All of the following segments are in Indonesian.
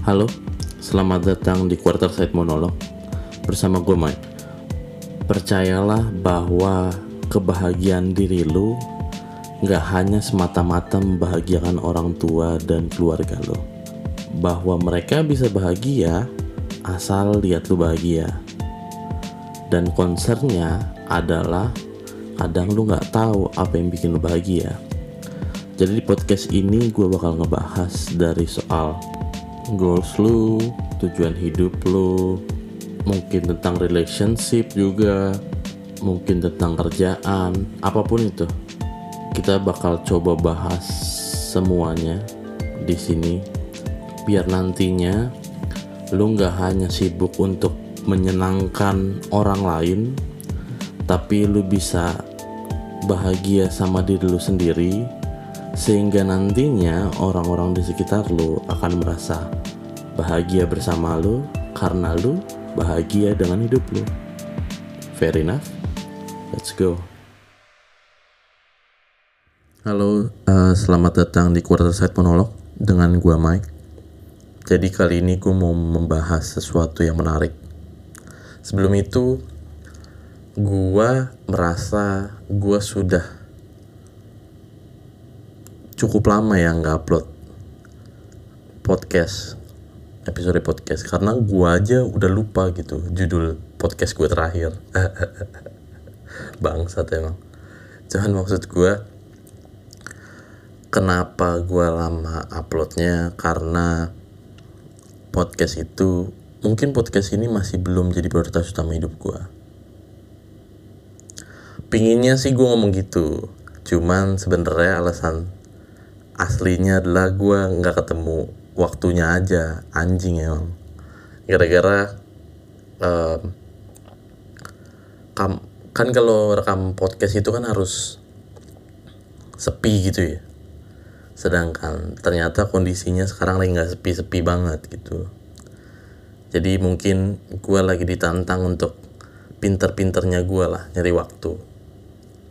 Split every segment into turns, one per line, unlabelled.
Halo, selamat datang di Quarter Side Monolog bersama gue Mike. Percayalah bahwa kebahagiaan diri lu nggak hanya semata-mata membahagiakan orang tua dan keluarga lo. Bahwa mereka bisa bahagia asal lihat lu bahagia. Dan concernnya adalah kadang lu nggak tahu apa yang bikin lu bahagia. Jadi di podcast ini gue bakal ngebahas dari soal goals lu, tujuan hidup lu, mungkin tentang relationship juga, mungkin tentang kerjaan, apa pun itu. Kita bakal coba bahas semuanya di sini biar nantinya lu nggak hanya sibuk untuk menyenangkan orang lain, tapi lu bisa bahagia sama diri lu sendiri sehingga nantinya orang-orang di sekitar lu akan merasa bahagia bersama lu karena lu bahagia dengan hidup lu. Fair enough? Let's go. Halo, uh, selamat datang di Quarter Side Monolog dengan gua Mike. Jadi kali ini gue mau membahas sesuatu yang menarik. Sebelum itu, gua merasa gua sudah cukup lama ya nggak upload podcast episode podcast. Karena gua aja udah lupa gitu judul podcast gue terakhir. Bangsat emang. Cuman maksud gua kenapa gua lama uploadnya? Karena podcast itu mungkin podcast ini masih belum jadi prioritas utama hidup gua. Pinginnya sih gue ngomong gitu. Cuman sebenarnya alasan aslinya adalah gue nggak ketemu waktunya aja anjing emang. Gara-gara um, kan kalau rekam podcast itu kan harus sepi gitu ya. Sedangkan ternyata kondisinya sekarang lagi nggak sepi-sepi banget gitu. Jadi mungkin gue lagi ditantang untuk pinter-pinternya gue lah nyari waktu.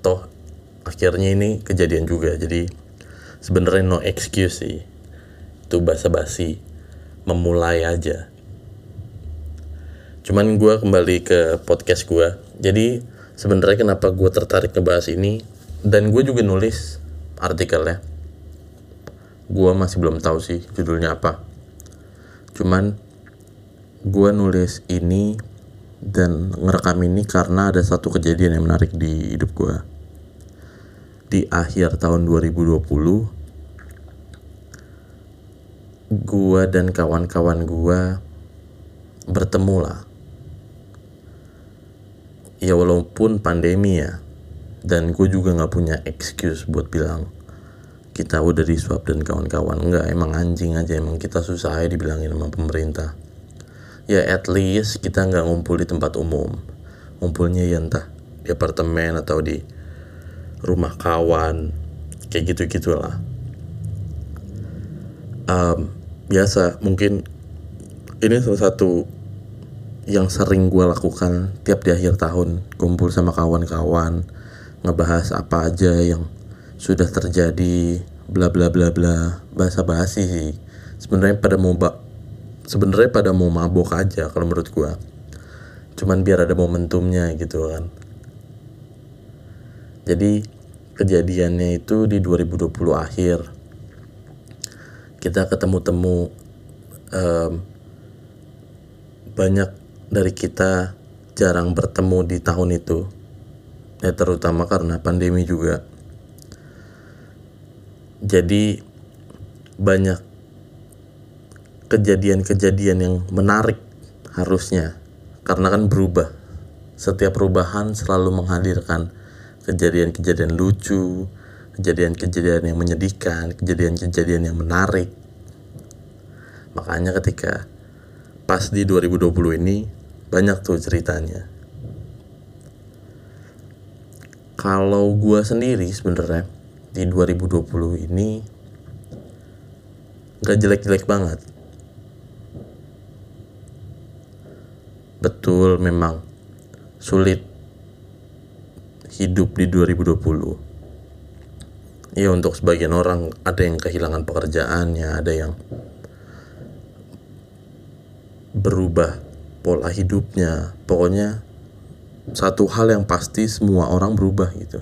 Toh akhirnya ini kejadian juga. Jadi sebenarnya no excuse sih. Itu basa-basi. Memulai aja. Cuman gue kembali ke podcast gue jadi sebenarnya kenapa gue tertarik ngebahas ini dan gue juga nulis artikelnya. Gue masih belum tahu sih judulnya apa. Cuman gue nulis ini dan ngerekam ini karena ada satu kejadian yang menarik di hidup gue di akhir tahun 2020 gua dan kawan-kawan gua bertemu lah ya walaupun pandemi ya dan gue juga nggak punya excuse buat bilang kita udah di swab dan kawan-kawan. Enggak emang anjing aja emang kita susah aja dibilangin sama pemerintah. Ya at least kita nggak ngumpul di tempat umum. Ngumpulnya ya entah di apartemen atau di rumah kawan kayak gitu gitulah um, biasa mungkin ini salah satu yang sering gue lakukan tiap di akhir tahun kumpul sama kawan-kawan ngebahas apa aja yang sudah terjadi bla bla bla bla bahasa basi sih. Sebenarnya pada mau ba sebenarnya pada mau mabok aja kalau menurut gue cuman biar ada momentumnya gitu kan jadi kejadiannya itu di 2020 akhir. Kita ketemu-temu um, banyak dari kita jarang bertemu di tahun itu. Ya terutama karena pandemi juga. Jadi banyak kejadian-kejadian yang menarik harusnya. Karena kan berubah. Setiap perubahan selalu menghadirkan kejadian-kejadian lucu kejadian-kejadian yang menyedihkan, kejadian-kejadian yang menarik. Makanya ketika pas di 2020 ini banyak tuh ceritanya. Kalau gue sendiri sebenarnya di 2020 ini gak jelek-jelek banget. Betul memang sulit hidup di 2020 ya untuk sebagian orang ada yang kehilangan pekerjaannya ada yang berubah pola hidupnya. Pokoknya satu hal yang pasti semua orang berubah gitu.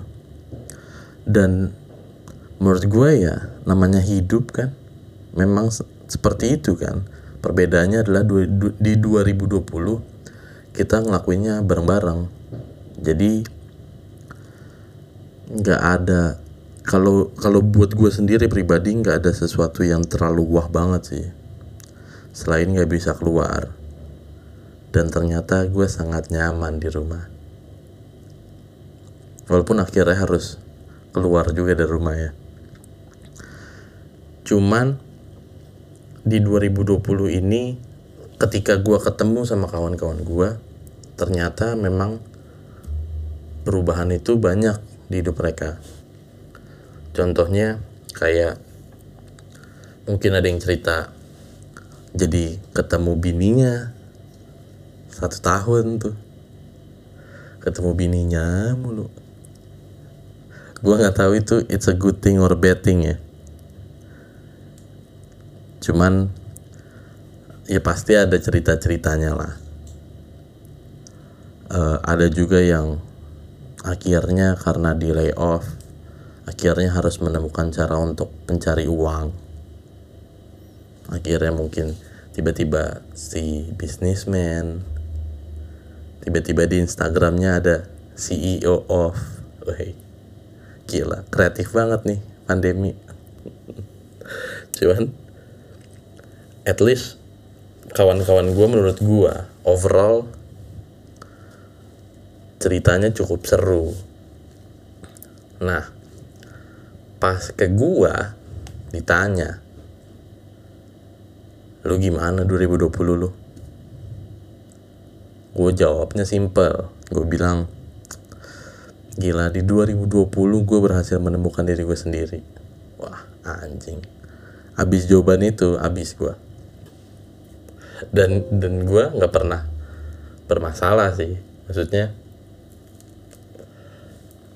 Dan menurut gue ya namanya hidup kan memang se seperti itu kan. Perbedaannya adalah di 2020 kita ngelakuinnya bareng-bareng. Jadi nggak ada. Kalau kalau buat gue sendiri pribadi nggak ada sesuatu yang terlalu wah banget sih. Selain nggak bisa keluar. Dan ternyata gue sangat nyaman di rumah. Walaupun akhirnya harus keluar juga dari rumah ya. Cuman di 2020 ini ketika gue ketemu sama kawan-kawan gue ternyata memang perubahan itu banyak di hidup mereka. Contohnya kayak mungkin ada yang cerita jadi ketemu bininya satu tahun tuh. Ketemu bininya mulu. Gue nggak tahu itu it's a good thing or bad thing ya. Cuman ya pasti ada cerita ceritanya lah. Uh, ada juga yang akhirnya karena di layoff akhirnya harus menemukan cara untuk mencari uang. Akhirnya mungkin tiba-tiba si bisnismen tiba-tiba di Instagramnya ada CEO of Wih, gila kreatif banget nih pandemi. Cuman at least kawan-kawan gue menurut gue overall ceritanya cukup seru. Nah pas ke gue ditanya lu gimana 2020 lu? Gue jawabnya simple gue bilang gila di 2020 gue berhasil menemukan diri gue sendiri. Wah anjing. Abis jawaban itu abis gue dan dan gue nggak pernah bermasalah sih. Maksudnya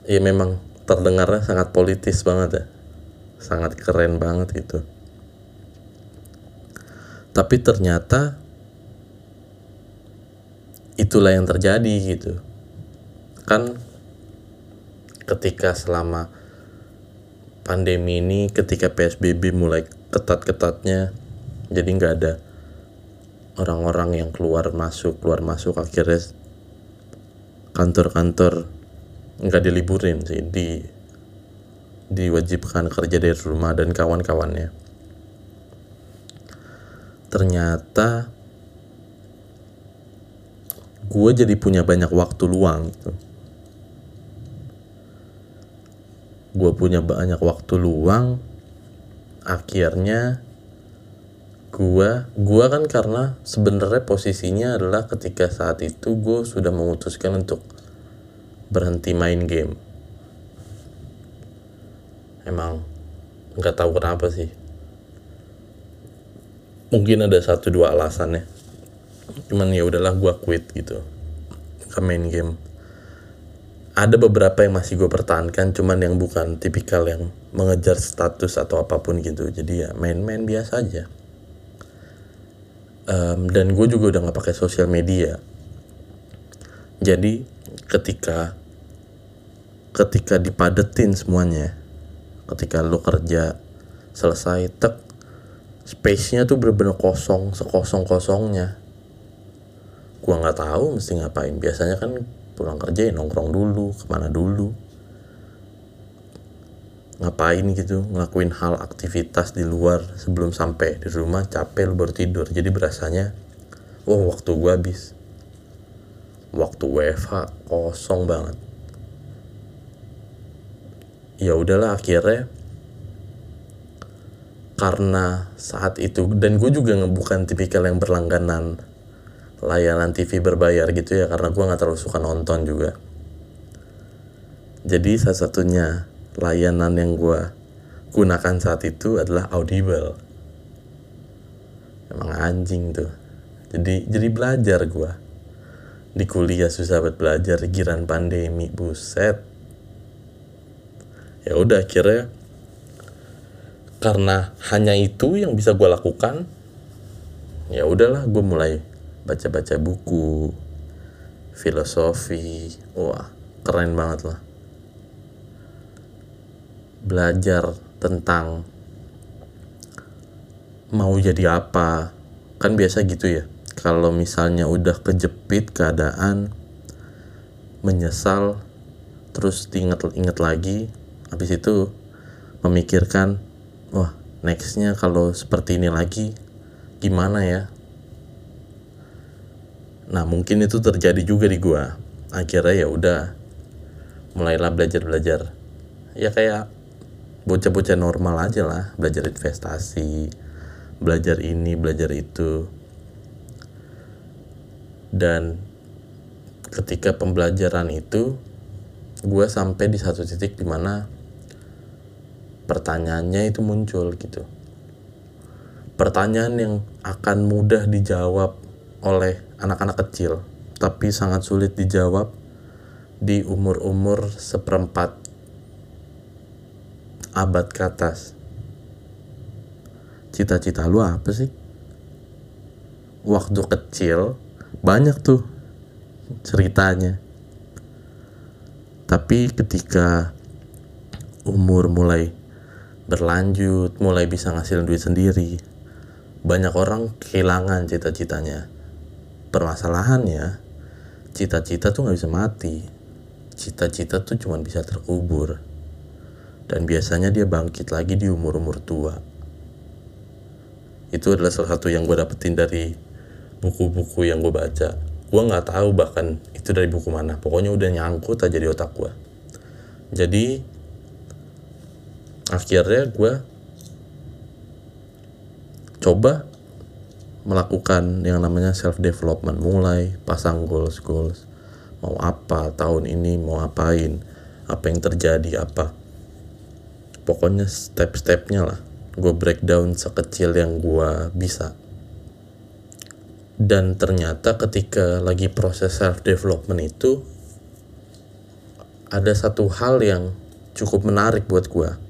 ya memang terdengarnya sangat politis banget ya. Sangat keren banget gitu. Tapi ternyata itulah yang terjadi gitu. Kan ketika selama pandemi ini ketika PSBB mulai ketat-ketatnya jadi nggak ada orang-orang yang keluar masuk keluar masuk akhirnya kantor-kantor nggak diliburin sih di diwajibkan kerja dari rumah dan kawan-kawannya ternyata gue jadi punya banyak waktu luang gitu. gue punya banyak waktu luang akhirnya gue gue kan karena sebenarnya posisinya adalah ketika saat itu gue sudah memutuskan untuk berhenti main game. Emang nggak tahu kenapa sih. Mungkin ada satu dua alasannya. Cuman ya udahlah gue quit gitu. Ke main game. Ada beberapa yang masih gue pertahankan cuman yang bukan tipikal yang mengejar status atau apa pun gitu. Jadi ya main-main biasa aja. Um, dan gue juga udah nggak pakai sosial media. Jadi ketika ketika dipadetin semuanya ketika lo kerja selesai tek space-nya tuh bener-bener kosong sekosong kosongnya gua nggak tahu mesti ngapain. Biasanya kan pulang kerja ya nongkrong dulu ke mana dulu. Ngapain gitu ngelakuin hal aktivitas di luar sebelum sampai di rumah capek lu baru tidur. Jadi berasanya wah wow, waktu gua habis. Waktu WFH kosong banget ya udahlah akhirnya. Karena saat itu dan gue juga bukan tipikal yang berlangganan layanan TV berbayar gitu ya karena gue nggak terlalu suka nonton juga. Jadi salah satunya layanan yang gue gunakan saat itu adalah Audible. Emang anjing tuh. Jadi jadi belajar gue di kuliah susah buat belajar giran pandemi buset ya udah akhirnya karena hanya itu yang bisa gue lakukan ya udahlah gue mulai baca-baca buku filosofi. Wah keren banget lah. Belajar tentang mau jadi apa. Kan biasa gitu ya kalau misalnya udah kejepit keadaan menyesal terus diinget-inget lagi habis itu memikirkan wah nextnya kalau seperti ini lagi gimana ya? Nah mungkin itu terjadi juga di gua. Akhirnya ya udah mulailah belajar belajar ya kayak bocah-bocah normal aja lah belajar investasi belajar ini belajar itu. Dan ketika pembelajaran itu gue sampai di satu titik di mana pertanyaannya itu muncul gitu pertanyaan yang akan mudah dijawab oleh anak-anak kecil tapi sangat sulit dijawab di umur-umur seperempat abad ke atas. Cita-cita lu apa sih? Waktu kecil banyak tuh ceritanya. Tapi ketika umur mulai berlanjut, mulai bisa ngasilin duit sendiri, banyak orang kehilangan cita-citanya. Permasalahannya, cita-cita tuh nggak bisa mati. Cita-cita tuh cuma bisa terkubur dan biasanya dia bangkit lagi di umur-umur tua. Itu adalah salah satu yang gue dapetin dari buku-buku yang gue baca. Gue nggak tahu bahkan itu dari buku mana. Pokoknya udah nyangkut aja di otak gue. Jadi akhirnya gue coba melakukan yang namanya self development mulai pasang goals goals mau apa tahun ini mau apain apa yang terjadi apa. Pokoknya step-stepnya lah. Gue breakdown sekecil yang gue bisa. Dan ternyata ketika lagi proses self development itu ada satu hal yang cukup menarik buat gue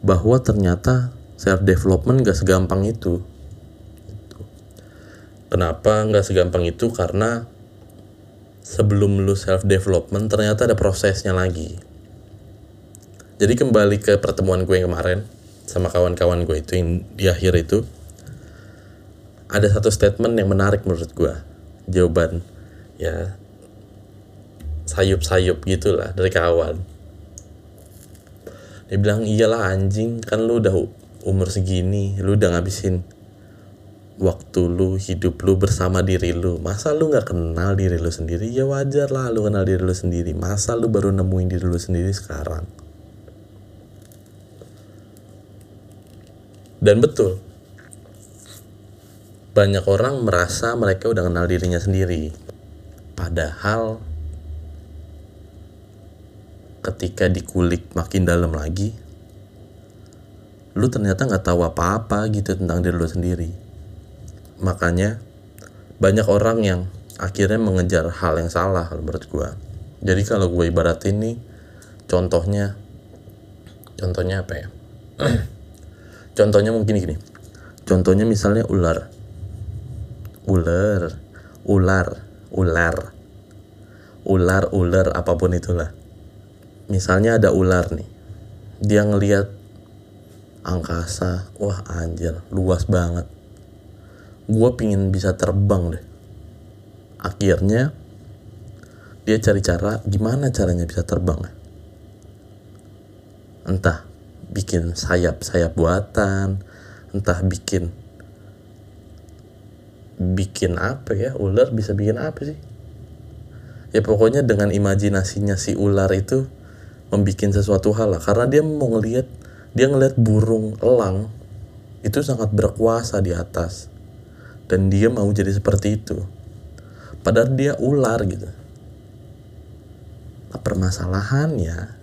bahwa ternyata self development gak segampang itu. Kenapa gak segampang itu? Karena sebelum lu self development ternyata ada prosesnya lagi. Jadi kembali ke pertemuan gue yang kemarin sama kawan-kawan gue itu yang di akhir itu ada satu statement yang menarik menurut gue. Jawaban ya sayup-sayup gitulah dari kawan dia bilang iyalah anjing kan lu udah umur segini lu udah ngabisin waktu lu hidup lu bersama diri lu. Masa lu nggak kenal diri lu sendiri? Ya wajar lah lu kenal diri lu sendiri. Masa lu baru nemuin diri lu sendiri sekarang? Dan betul, banyak orang merasa mereka udah kenal dirinya sendiri. Padahal ketika dikulik makin dalam lagi, lu ternyata nggak tahu apa-apa gitu tentang diri lu sendiri. Makanya banyak orang yang akhirnya mengejar hal yang salah menurut gua. Jadi kalau gue ibaratin nih, contohnya, contohnya apa ya? contohnya mungkin gini contohnya misalnya ular ular ular ular ular ular apa pun itulah misalnya ada ular nih. Dia ngelihat angkasa wah anjir luas banget. Gue pingin bisa terbang deh. Akhirnya dia cari cara gimana caranya bisa terbang. Entah bikin sayap-sayap buatan entah bikin bikin apa ya ular bisa bikin apa sih? Ya pokoknya dengan imajinasinya si ular itu membuat sesuatu hal lah. Karena dia mau ngelihat dia ngelihat burung elang itu sangat berkuasa di atas. Dan dia mau jadi seperti itu. Padahal dia ular gitu. Nah, permasalahannya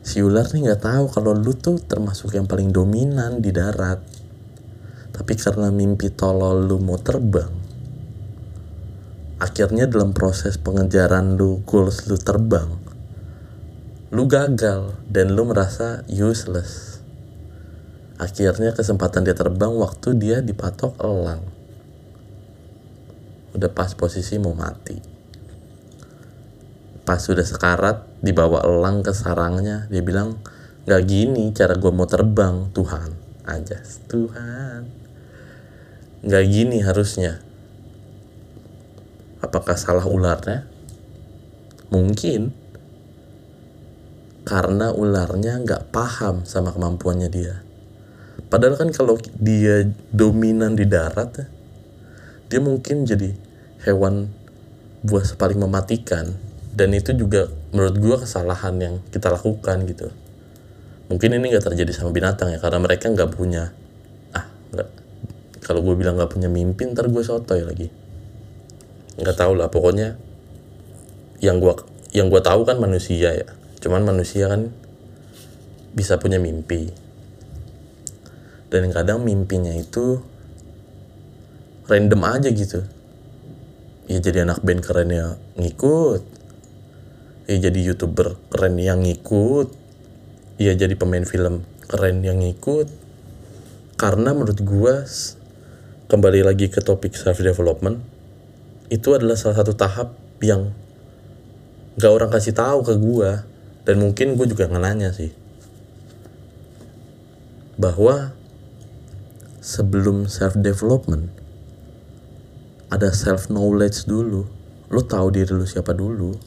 si ular nih nggak tahu kalau lu tuh termasuk yang paling dominan di darat. Tapi karena mimpi tolol lu mau terbang akhirnya dalam proses pengejaran lu goals lu terbang lu gagal dan lu merasa useless. Akhirnya kesempatan dia terbang waktu dia dipatok elang. Udah pas posisi mau mati. Pas sudah sekarat dibawa elang ke sarangnya. Dia bilang nggak gini cara gue mau terbang Tuhan. Aja Tuhan. Nggak gini harusnya. Apakah salah ularnya? Mungkin karena ularnya nggak paham sama kemampuannya dia. Padahal kan kalau dia dominan di darat dia mungkin jadi hewan buas paling mematikan. Dan itu juga menurut gue kesalahan yang kita lakukan gitu. Mungkin ini nggak terjadi sama binatang ya karena mereka nggak punya ah nggak kalau gue bilang nggak punya mimpi ntar gue sotoy lagi. Nggak tahu lah pokoknya yang gue yang gue tahu kan manusia ya cuman manusia kan bisa punya mimpi. Dan kadang mimpinya itu random aja gitu. Ya jadi anak band keren ya ngikut. Ya jadi youtuber keren yang ngikut. Ya jadi pemain film keren yang ngikut. Karena menurut gua kembali lagi ke topik self development itu adalah salah satu tahap yang gak orang kasih tahu ke gua dan mungkin gue juga nanya sih. Bahwa sebelum self development ada self knowledge dulu. Lo tahu diri lo siapa dulu.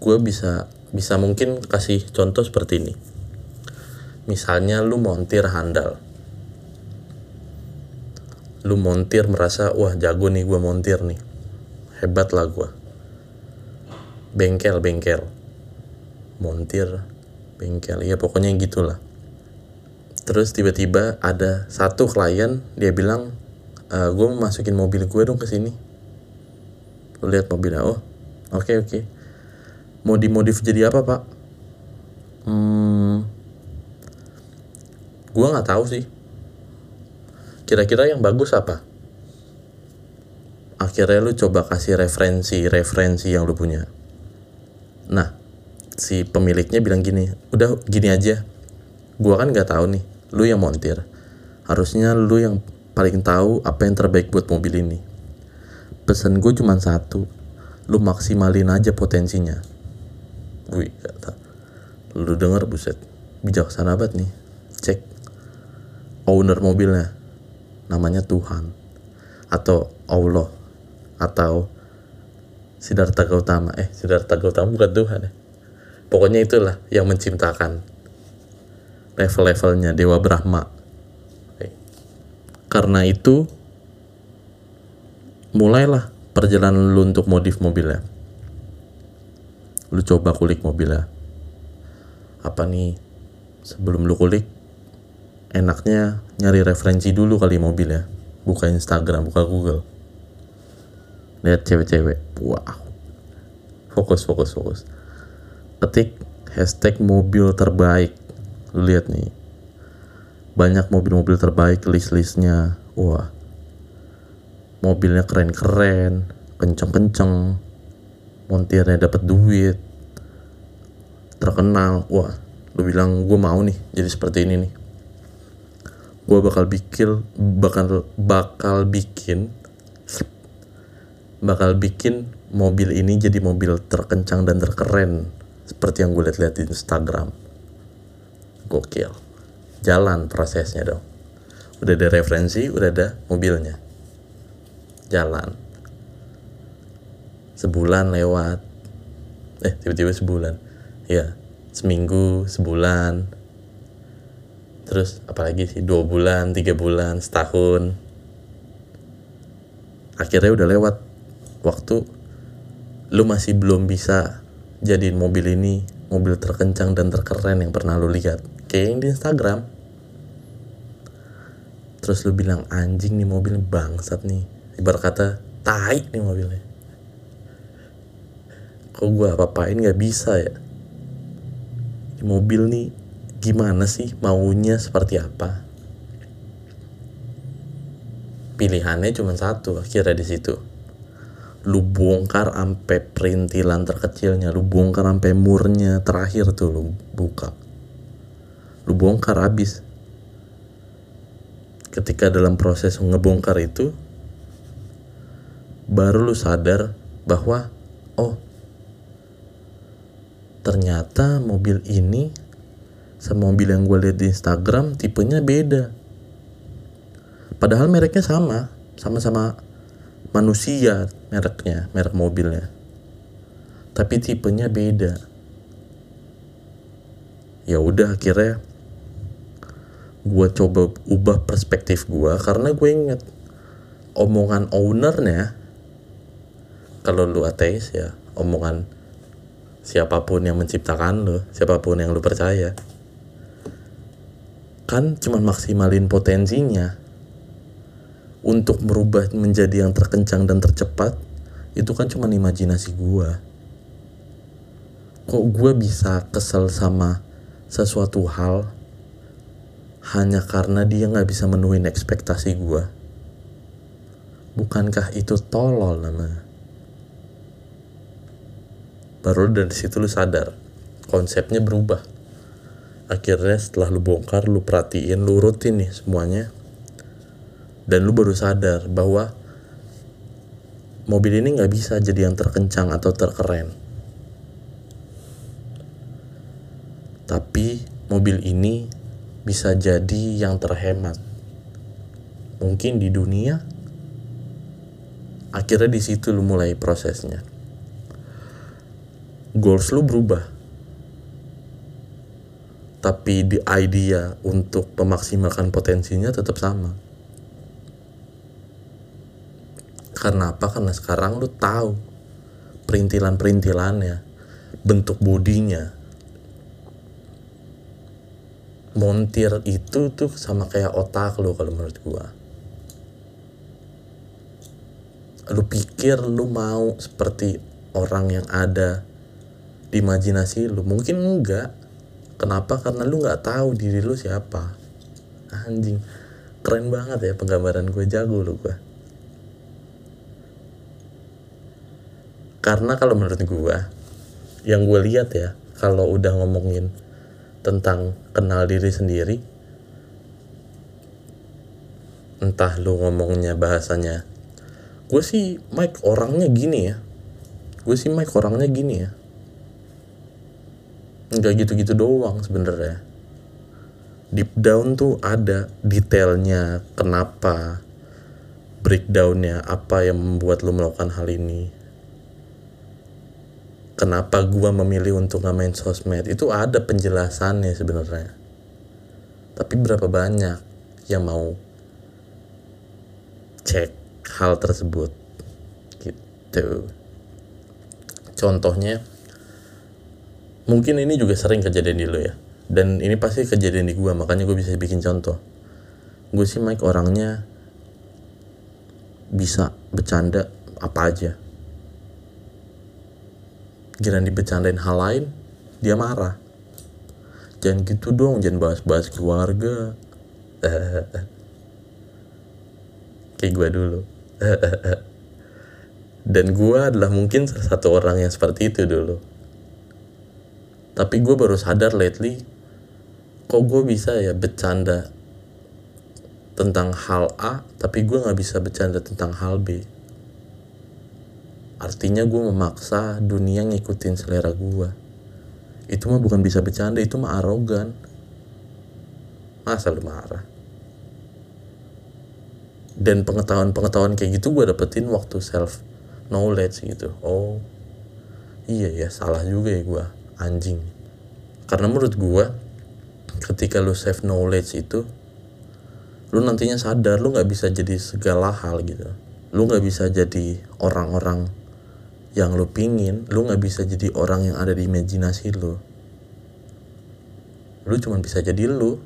Gue bisa bisa mungkin kasih contoh seperti ini. Misalnya lu montir handal. Lu montir merasa wah jago nih gue montir nih. Hebat lah gue bengkel bengkel montir bengkel. Ya pokoknya gitulah. Terus tiba-tiba ada satu klien dia bilang e, eh, gue mau masukin mobil gue dong ke sini. Lu lihat mobilnya oh oke okay, oke. Okay. mau dimodif jadi apa pak? Hmm, gue nggak tahu sih. Kira-kira yang bagus apa? Akhirnya lu coba kasih referensi referensi yang lu punya. Nah si pemiliknya bilang gini udah gini aja. Gua kan nggak tahu nih lu yang montir. Harusnya lu yang paling tahu apa yang terbaik buat mobil ini. Pesan gue cuma satu lu maksimalin aja potensinya. Wih kata lu denger buset. Bijaksana banget nih. Cek. Owner mobilnya. Namanya Tuhan. Atau Allah. Atau Siddhartha Gautama. Eh Siddhartha Gautama bukan Tuhan ya pokoknya itulah yang menciptakan level-levelnya Dewa Brahma. Karena itu mulailah perjalanan lu untuk modif mobilnya. Lu coba kulik mobilnya. Apa nih? Sebelum lu kulik enaknya nyari referensi dulu kali mobilnya. Buka Instagram buka Google. Lihat cewek-cewek. Wow. Fokus fokus fokus ketik hashtag mobil terbaik. Lu lihat nih. Banyak mobil-mobil terbaik list-listnya. Wah. Mobilnya keren-keren kenceng-kenceng. Montirnya dapat duit. Terkenal. Wah lu bilang gue mau nih jadi seperti ini nih. Gue bakal bikin bakal bakal bikin bakal bikin mobil ini jadi mobil terkencang dan terkeren seperti yang gue lihat-lihat di Instagram. Gokil. Jalan prosesnya dong. Udah ada referensi udah ada mobilnya. Jalan. Sebulan lewat. Eh tiba-tiba sebulan. Ya seminggu sebulan. Terus apalagi sih? Dua bulan tiga bulan setahun. Akhirnya udah lewat. Waktu lu masih belum bisa jadiin mobil ini mobil terkencang dan terkeren yang pernah lu lihat. Kayak yang di Instagram. Terus lu bilang anjing nih mobil bangsat nih. Ibarat kata tai nih mobilnya. Kok gue apa-apain gak bisa ya? Mobil nih gimana sih maunya seperti apa? Pilihannya cuma satu akhirnya di situ lu bongkar sampai perintilan terkecilnya lu bongkar sampai murnya terakhir tuh lu buka. Lu bongkar habis. Ketika dalam proses ngebongkar itu baru lu sadar bahwa oh ternyata mobil ini sama mobil yang gue lihat di Instagram tipenya beda. Padahal mereknya sama sama-sama manusia mereknya merek mobilnya. Tapi tipenya beda. Ya udah akhirnya gue coba ubah perspektif gue karena gue inget omongan ownernya kalau lu ateis ya omongan siapa pun yang menciptakan lu siapa pun yang lu percaya kan cuma maksimalin potensinya untuk merubah menjadi yang terkencang dan tercepat itu kan cuma imajinasi gue kok gue bisa kesel sama sesuatu hal hanya karena dia nggak bisa menuhin ekspektasi gue. Bukankah itu tolol namanya? Baru dari situ lu sadar, konsepnya berubah. Akhirnya setelah lu bongkar, lu perhatiin, lu rutin nih semuanya. Dan lu baru sadar bahwa mobil ini nggak bisa jadi yang terkencang atau terkeren. Tapi mobil ini bisa jadi yang terhemat. Mungkin di dunia, akhirnya di situ lu mulai prosesnya. Goals lu berubah, tapi di idea untuk memaksimalkan potensinya tetap sama. Karena apa? Karena sekarang lu tahu perintilan-perintilannya, bentuk bodinya, montir itu tuh sama kayak otak lo kalau menurut gua. Lu pikir lu mau seperti orang yang ada di imajinasi lu? Mungkin enggak. Kenapa? Karena lu nggak tahu diri lu siapa. Anjing keren banget ya penggambaran gue jago lu gue karena kalau menurut gue yang gue lihat ya kalau udah ngomongin tentang kenal diri sendiri entah lu ngomongnya bahasanya gue sih Mike orangnya gini ya. Gue sih Mike orangnya gini ya. Nggak gitu-gitu doang sebenarnya. Deep down tuh ada detailnya kenapa breakdownnya apa yang membuat lu melakukan hal ini kenapa gua memilih untuk nggak main sosmed? Itu ada penjelasannya sebenarnya. Tapi berapa banyak yang mau cek hal tersebut? Gitu. Contohnya mungkin ini juga sering kejadian di lo ya. Dan ini pasti kejadian di gua makanya gue bisa bikin contoh. Gue sih Mike orangnya bisa bercanda apa aja Giliran dibecandain hal lain, dia marah. Jangan gitu dong, jangan bahas-bahas keluarga. Kayak gue dulu. Dan gue adalah mungkin salah satu orang yang seperti itu dulu. Tapi gue baru sadar lately, kok gue bisa ya bercanda tentang hal A, tapi gue gak bisa bercanda tentang hal B Artinya gue memaksa dunia ngikutin selera gue. Itu mah bukan bisa bercanda, itu mah arogan. Masa lu marah? Dan pengetahuan-pengetahuan kayak gitu gue dapetin waktu self knowledge gitu. Oh, iya ya salah juga ya gue, anjing. Karena menurut gue, ketika lu self knowledge itu, lu nantinya sadar lu nggak bisa jadi segala hal gitu. Lu nggak bisa jadi orang-orang yang lu pingin lu nggak bisa jadi orang yang ada di imajinasi lu. Lu cuma bisa jadi lu.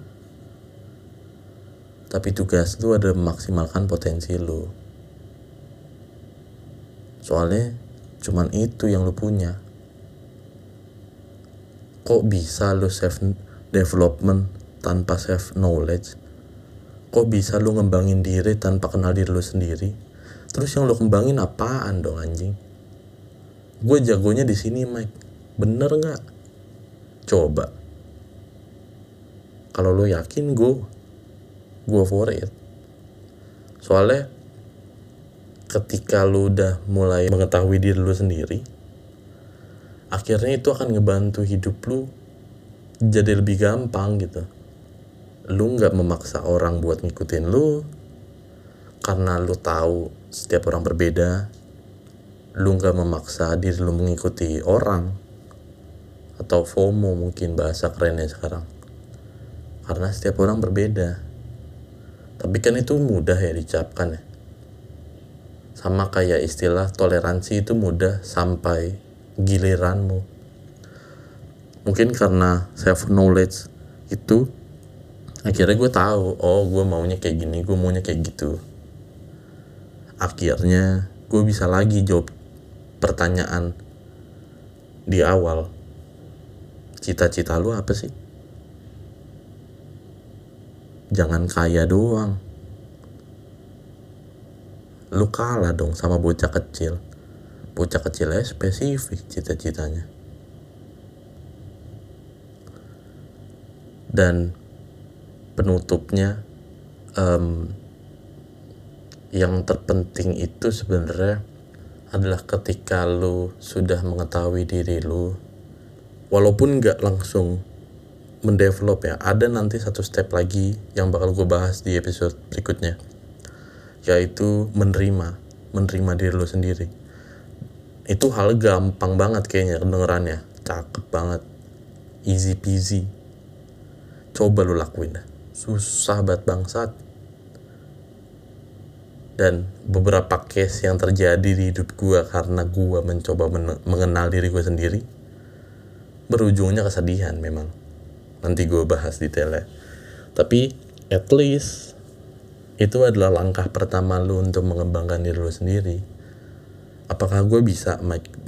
Tapi tugas lu ada memaksimalkan potensi lu. Soalnya cuman itu yang lu punya. Kok bisa lu self development tanpa self knowledge? Kok bisa lu ngembangin diri tanpa kenal diri lu sendiri? Terus yang lu kembangin apaan dong anjing gue jagonya di sini Mike. Bener nggak? Coba. Kalau lo yakin gue gue for it. Soalnya ketika lu udah mulai mengetahui diri lu sendiri akhirnya itu akan ngebantu hidup lu jadi lebih gampang gitu. Lu nggak memaksa orang buat ngikutin lu karena lu tahu setiap orang berbeda lu nggak memaksa diri lu mengikuti orang atau FOMO mungkin bahasa kerennya sekarang karena setiap orang berbeda tapi kan itu mudah ya dicapkan ya sama kayak istilah toleransi itu mudah sampai giliranmu. Mungkin karena self knowledge itu akhirnya gue tahu, oh gue maunya kayak gini, gue maunya kayak gitu. Akhirnya gue bisa lagi jawab pertanyaan di awal. Cita-cita lu apa sih? Jangan kaya doang lu kalah dong sama bocah kecil bocah kecilnya spesifik cita-citanya dan penutupnya um, yang terpenting itu sebenarnya adalah ketika lu sudah mengetahui diri lu walaupun nggak langsung mendevelop ya ada nanti satu step lagi yang bakal gue bahas di episode berikutnya yaitu menerima menerima diri lo sendiri. Itu hal gampang banget kayaknya kedengerannya cakep banget easy peasy. Coba lo lakuin dah. Susah banget bangsat dan beberapa case yang terjadi di hidup gue karena gue mencoba men mengenal diri gue sendiri berujungnya kesedihan memang. Nanti gue bahas detailnya. Tapi at least itu adalah langkah pertama lu untuk mengembangkan diri lu sendiri. Apakah gue bisa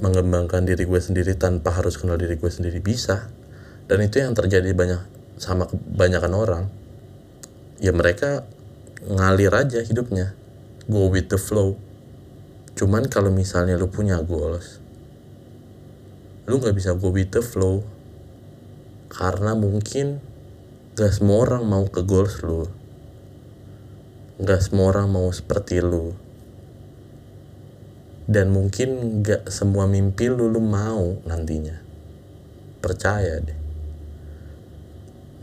mengembangkan diri gue sendiri tanpa harus kenal diri gue sendiri? Bisa. Dan itu yang terjadi banyak sama kebanyakan orang. Ya mereka ngalir aja hidupnya go with the flow cuman kalau misalnya lu punya goals lu nggak bisa go with the flow karena mungkin gak semua orang mau ke goals lu Gak semua orang mau seperti lu. Dan mungkin gak semua mimpi lu lu mau nantinya. Percaya deh.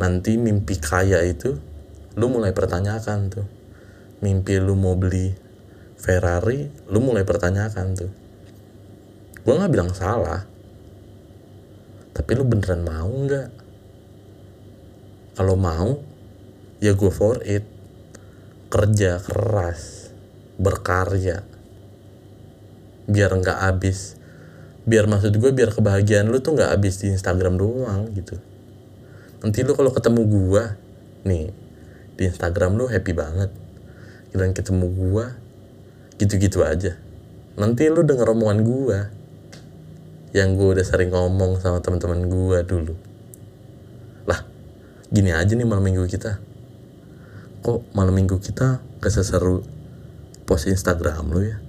Nanti mimpi kaya itu lu mulai pertanyakan tuh. Mimpi lu mau beli Ferrari, lu mulai pertanyakan tuh. Gue gak bilang salah. Tapi lu beneran mau nggak? Kalau mau, ya go for it kerja keras berkarya biar nggak habis biar maksud gue biar kebahagiaan lu tuh nggak habis di Instagram doang gitu nanti lu kalau ketemu gue nih di Instagram lu happy banget dan ketemu gue gitu-gitu aja. Nanti lu denger omongan gue yang gue udah sering ngomong sama teman-teman gue dulu. Lah gini aja nih malam minggu kita. Kok malam minggu kita gak seseru post Instagram lu ya